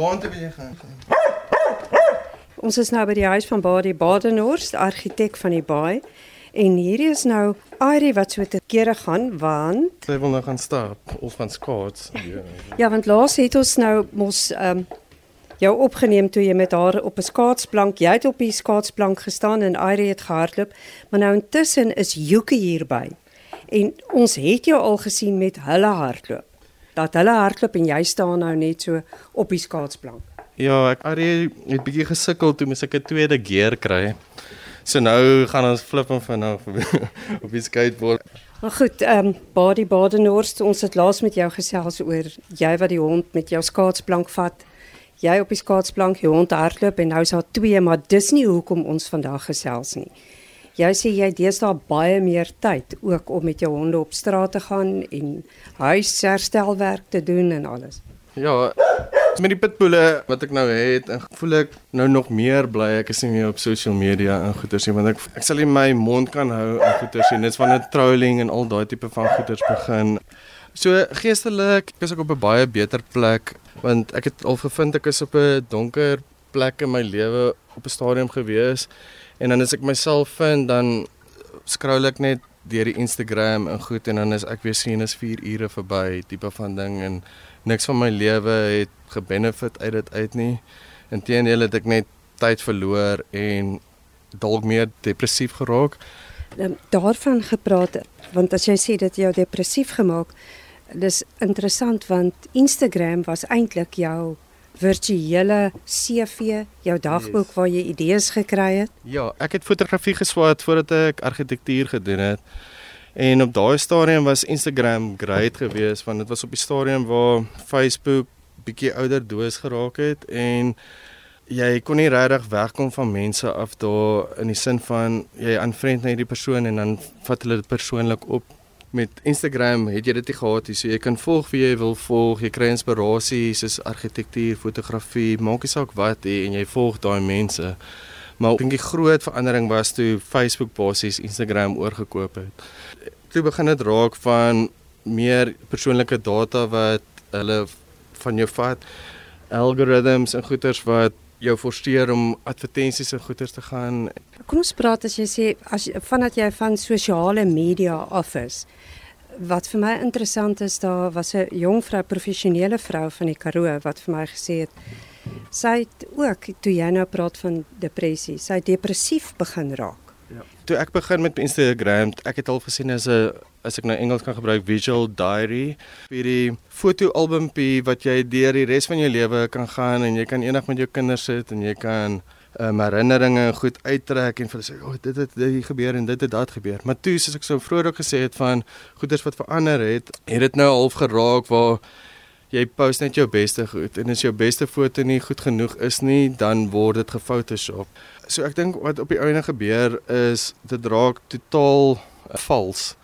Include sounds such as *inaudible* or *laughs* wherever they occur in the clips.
Waar toe wil jy gaan? Ons is nou by die huis van Baadie Badenhorst, argitek van die baai. En hierdie is nou Ari wat so te kere gaan want Sy wil nou gaan stap of gaan skaats. Ja. ja, want laas het ons nou mos ehm um, jou opgeneem toe jy met haar op 'n skaatsplank, jy het op die skaatsplank gestaan en Ari het gehardloop, maar nou intussen is Yuki hierby. En ons het jou al gesien met hulle hardloop. Dat hulle hardloop en jy staan nou net so op die skaatsplank. Ja, ek Ari het bietjie gesukkel toe mens ek 'n tweede gear kry. So nou gaan ons flip hom vanaf *laughs* op die skateboard. Maar goed, ehm um, Badi Badenhorst, ons het laas met jou gesels oor jy wat die hond met jou skaatsplank vat. Jy op die skaatsplank, jou hond hardloop en nou is daar twee, maar dis nie hoekom ons vandag gesels nie. Jy sê jy deesdae baie meer tyd ook om met jou honde op straat te gaan en huisherstelwerk te doen en alles. Ja, met die pitbulle wat ek nou het, voel ek nou nog meer bly ek is nie meer op social media en goeters nie want ek ek sal nie my mond kan hou en goeters nie. Dit's van 'n trolling en al daai tipe van goeters begin. So geestelik is ek op 'n baie beter plek want ek het al gevind ek is op 'n donker plek in my lewe op 'n stadium gewees en dan as ek myself vind dan scroll ek net deur die Instagram en goed en dan is ek weer sien is 4 ure verby tipe van ding en niks van my lewe het gebenefit uit dit uit nie. Inteendeel het ek net tyd verloor en dalk meer depressief geraak. Um, daarvan gepraat want as jy sê dit jou depressief gemaak, dis interessant want Instagram was eintlik jou virtuele CV, jou dagboek yes. waar jy idees gekry het. Ja, ek het fotografie geswaat voordat ek argitektuur gedoen het. En op daai stadium was Instagram great geweest want dit was op die stadium waar Facebook bietjie ouder doos geraak het en jy kon nie regtig wegkom van mense af daar in die sin van jy aanvriend na hierdie persoon en dan vat hulle dit persoonlik op. Met Instagram het jy dit nie gehad nie, so jy kan volg wie jy wil volg, jy kry inspirasie soos argitektuur, fotografie, maak nie saak wat jy en jy volg daai mense. Maar ek dink die groot verandering was toe Facebook basies Instagram oorgekoop het. Toe begin dit raak van meer persoonlike data wat hulle van jou vat, algoritmes en goeters wat jou forceer om advertensies en goeters te gaan. Kom ons praat as jy sê as vandat jy van sosiale media af is. Wat vir my interessant is, daar was 'n jong vrou, professionele vrou van die Karoo wat vir my gesê het sy het ook toe jy nou praat van depressie, sy het depressief begin raak. Ja. Toe ek begin met Instagram, ek het al gesien as 'n as ek nou Engels kan gebruik visual diary vir die fotoalbumpie wat jy deur die res van jou lewe kan gaan en jy kan eendag met jou kinders sit en jy kan um, herinneringe goed uittrek en vir hulle sê, "O, oh, dit het dit gebeur en dit het dat gebeur." Maar toe soos ek so vroeër gesê het van goeders wat verander het, het dit nou half geraak waar jy post net jou beste goed en as jou beste foto nie goed genoeg is nie, dan word dit gefotoshop. So ek dink wat op die einde gebeur is dit raak totaal uh, vals.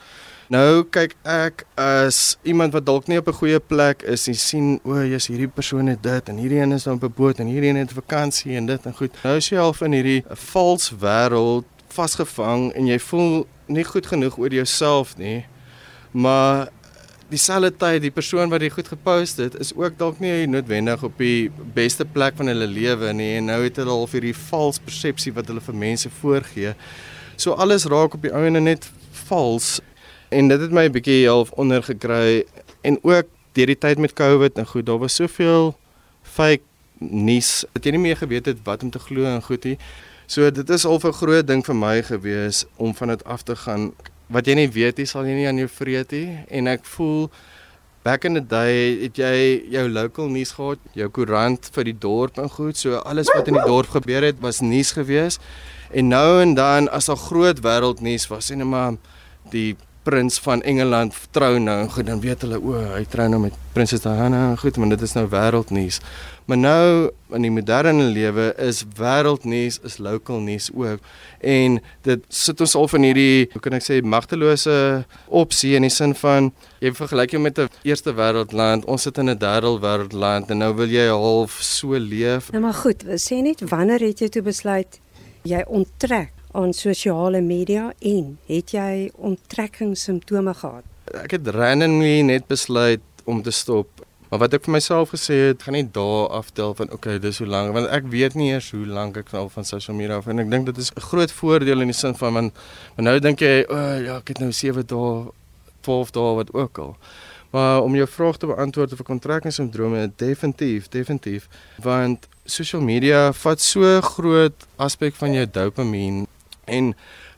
Nou kyk ek as iemand wat dalk nie op 'n goeie plek is en sien o, jy's hierdie persoon het dit en hierdie een is nou op 'n boot en hierdie een het vakansie en dit en goed. Nou is jy half in hierdie vals wêreld vasgevang en jy voel nie goed genoeg oor jouself nie. Maar dieselfde tyd die persoon wat dit goed gepost het is ook dalk nie noodwendig op die beste plek van hulle lewe nie en nou het hulle al vir hierdie vals persepsie wat hulle vir mense voorgee. So alles raak op die ouene net vals En dit het my 'n bietjie half ondergekry en ook deur die tyd met COVID en goed, daar was soveel fake nuus dat jy nie meer geweet het wat om te glo en goed nie. So dit is al 'n groot ding vir my gewees om van dit af te gaan. Wat jy nie weet nie, sal jy nie aan jou vreet nie en ek voel back in the day het jy jou local nuus gehad, jou koerant vir die dorp en goed. So alles wat in die dorp gebeur het was nuus gewees. En nou en dan as al groot wêreldnuus was, sien jy maar die prins van Engeland trou nou en goed dan weet hulle o, hy trou nou met prinses Diana en goed, maar dit is nou wêreldnuus. Maar nou in die moderne lewe is wêreldnuus is local nuus ook en dit sit ons al van hierdie hoe kan ek sê magtelose opsie in die sin van jy vergelyk jou met 'n eerste wêreldland, ons sit in 'n derde wêreldland en nou wil jy half so leef. Nou maar goed, sê net wanneer het jy toe besluit jy onttrek aan sosiale media en het jy onttrekkingssimptome gehad? Ek het randomly net besluit om te stop. Maar wat ek vir myself gesê het, gaan nie daar aftel van okay, dis hoe lank want ek weet nie eers hoe lank ek al van social media af en ek dink dit is 'n groot voordeel in die sin van man nou dink jy, o oh, ja, ek het nou 7 dae, 12 dae wat ook al. Maar om jou vraag te beantwoord oor kontrakkingsindrome, definitief, definitief, want social media vat so groot aspek van jou dopamien en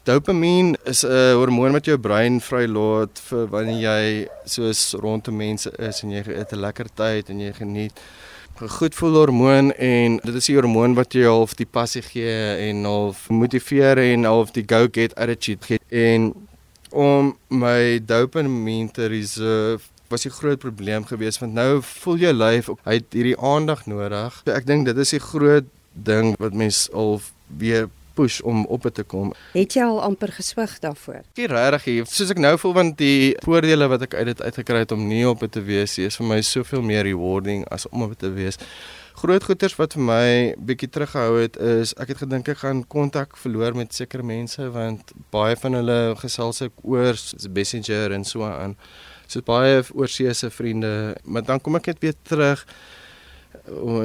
Dopamien is 'n hormoon wat jou brein vrylaat vir wanneer jy soos rondom mense is en jy het 'n lekker tyd en jy geniet. 'n Goed voel hormoon en dit is die hormoon wat jou half die passie gee en half motiveer en half die go get attitude gee. En om my dopamien te reserve was 'n groot probleem geweest want nou voel jou lyf hy het hierdie aandag nodig. So ek dink dit is die groot ding wat mens al weer push om op te kom. Het jy al amper geswig daarvoor? Ek regtig hier, soos ek nou voel want die voordele wat ek uit dit uitgekry het om nie op te wees, is vir my soveel meer rewarding as om op te wees. Groot goeters wat vir my bietjie teruggehou het is ek het gedink ek gaan kontak verloor met sekere mense want baie van hulle gesels ek oor Messenger en so aan. So baie oorseese vriende, maar dan kom ek net weer terug.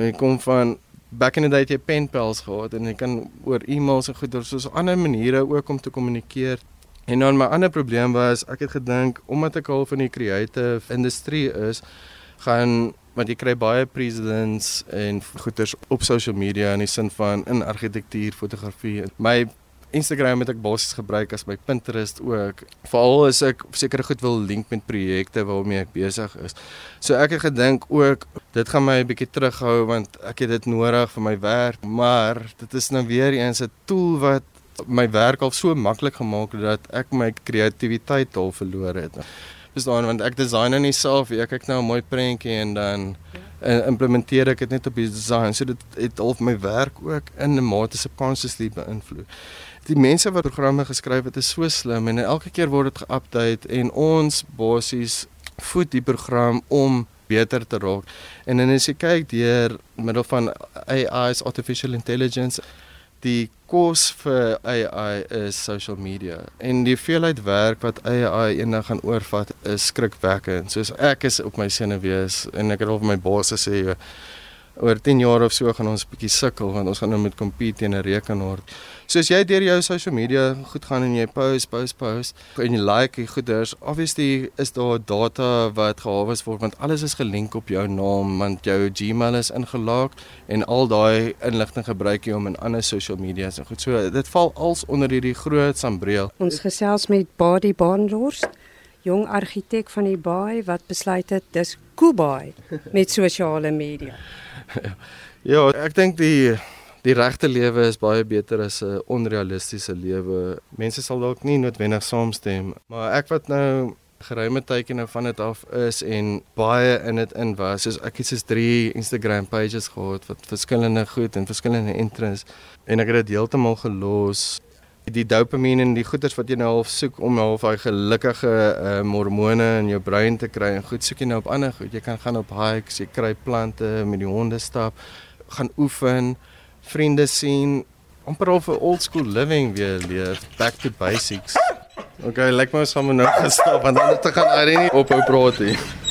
Ek kom van back in the day het jy penpals gehad en jy kan oor e-mails en goeie soos ander maniere ook om te kommunikeer. En dan my ander probleem was ek het gedink omdat ek al van die creative industrie is, gaan want jy kry baie presidents en goeders op social media in die sin van in argitektuur, fotografie. My Instagram het ek basies gebruik as my Pinterest ook. Veral as ek sekere goed wil link met projekte waarmee ek besig is. So ek het gedink ook dit gaan my 'n bietjie terughou want ek het dit nodig vir my werk, maar dit is nou weer eens 'n tool wat my werk al so maklik gemaak het dat ek my kreatiwiteit al verloor het. Dis dan want ek design nou nie self, ek kyk nou 'n mooi prentjie en dan en implementeer ek dit net op die design. So dit het al my werk ook in 'n mate subconsciously beïnvloed die mense wat programme geskryf het is so slim en elke keer word dit geupdate en ons basies voed die program om beter te raak. En dan as jy kyk deur middel van AI's artificial intelligence die kos vir AI is social media en die veelheid werk wat AI eendag gaan oorvat is skrikwekkend. Soos ek is op my senuwees en ek het al vir my baas gesê oor 10 jaar of so gaan ons bietjie sukkel want ons gaan nou met compete teen 'n rekenaar. So as jy deur jou social media goed gaan en jy post, post, post en jy like die goeders, obviously is daar data wat gehawe word want alles is gelink op jou naam want jou Gmail is ingelaag en al daai inligting gebruik jy om in ander social media's en goed. So dit val als onder hierdie groot sambreel. Ons gesels met Body Barnhorst jong argitek van die baai wat besluit het dis Kubai met *laughs* sosiale media. *laughs* ja, ek dink die die regte lewe is baie beter as 'n onrealistiese lewe. Mense sal dalk nie noodwendig saamstem, maar ek wat nou geruime tydjie nou van dit af is en baie in dit in was. Soos ek het soos 3 Instagram pages gehad wat verskillende goed en verskillende interests en ek het dit heeltemal gelos die dopamien en die goeders wat jy nou half soek om half daai gelukkige uh, hormone in jou brein te kry en goed soek jy nou op ander goed. Jy kan gaan op hikes jy kry plante met die honde stap gaan oefen vriende sien amper al vir old school living weer leef back to basics. Okay like my sommer nou gestap want dan te gaan Irene ophou praat hier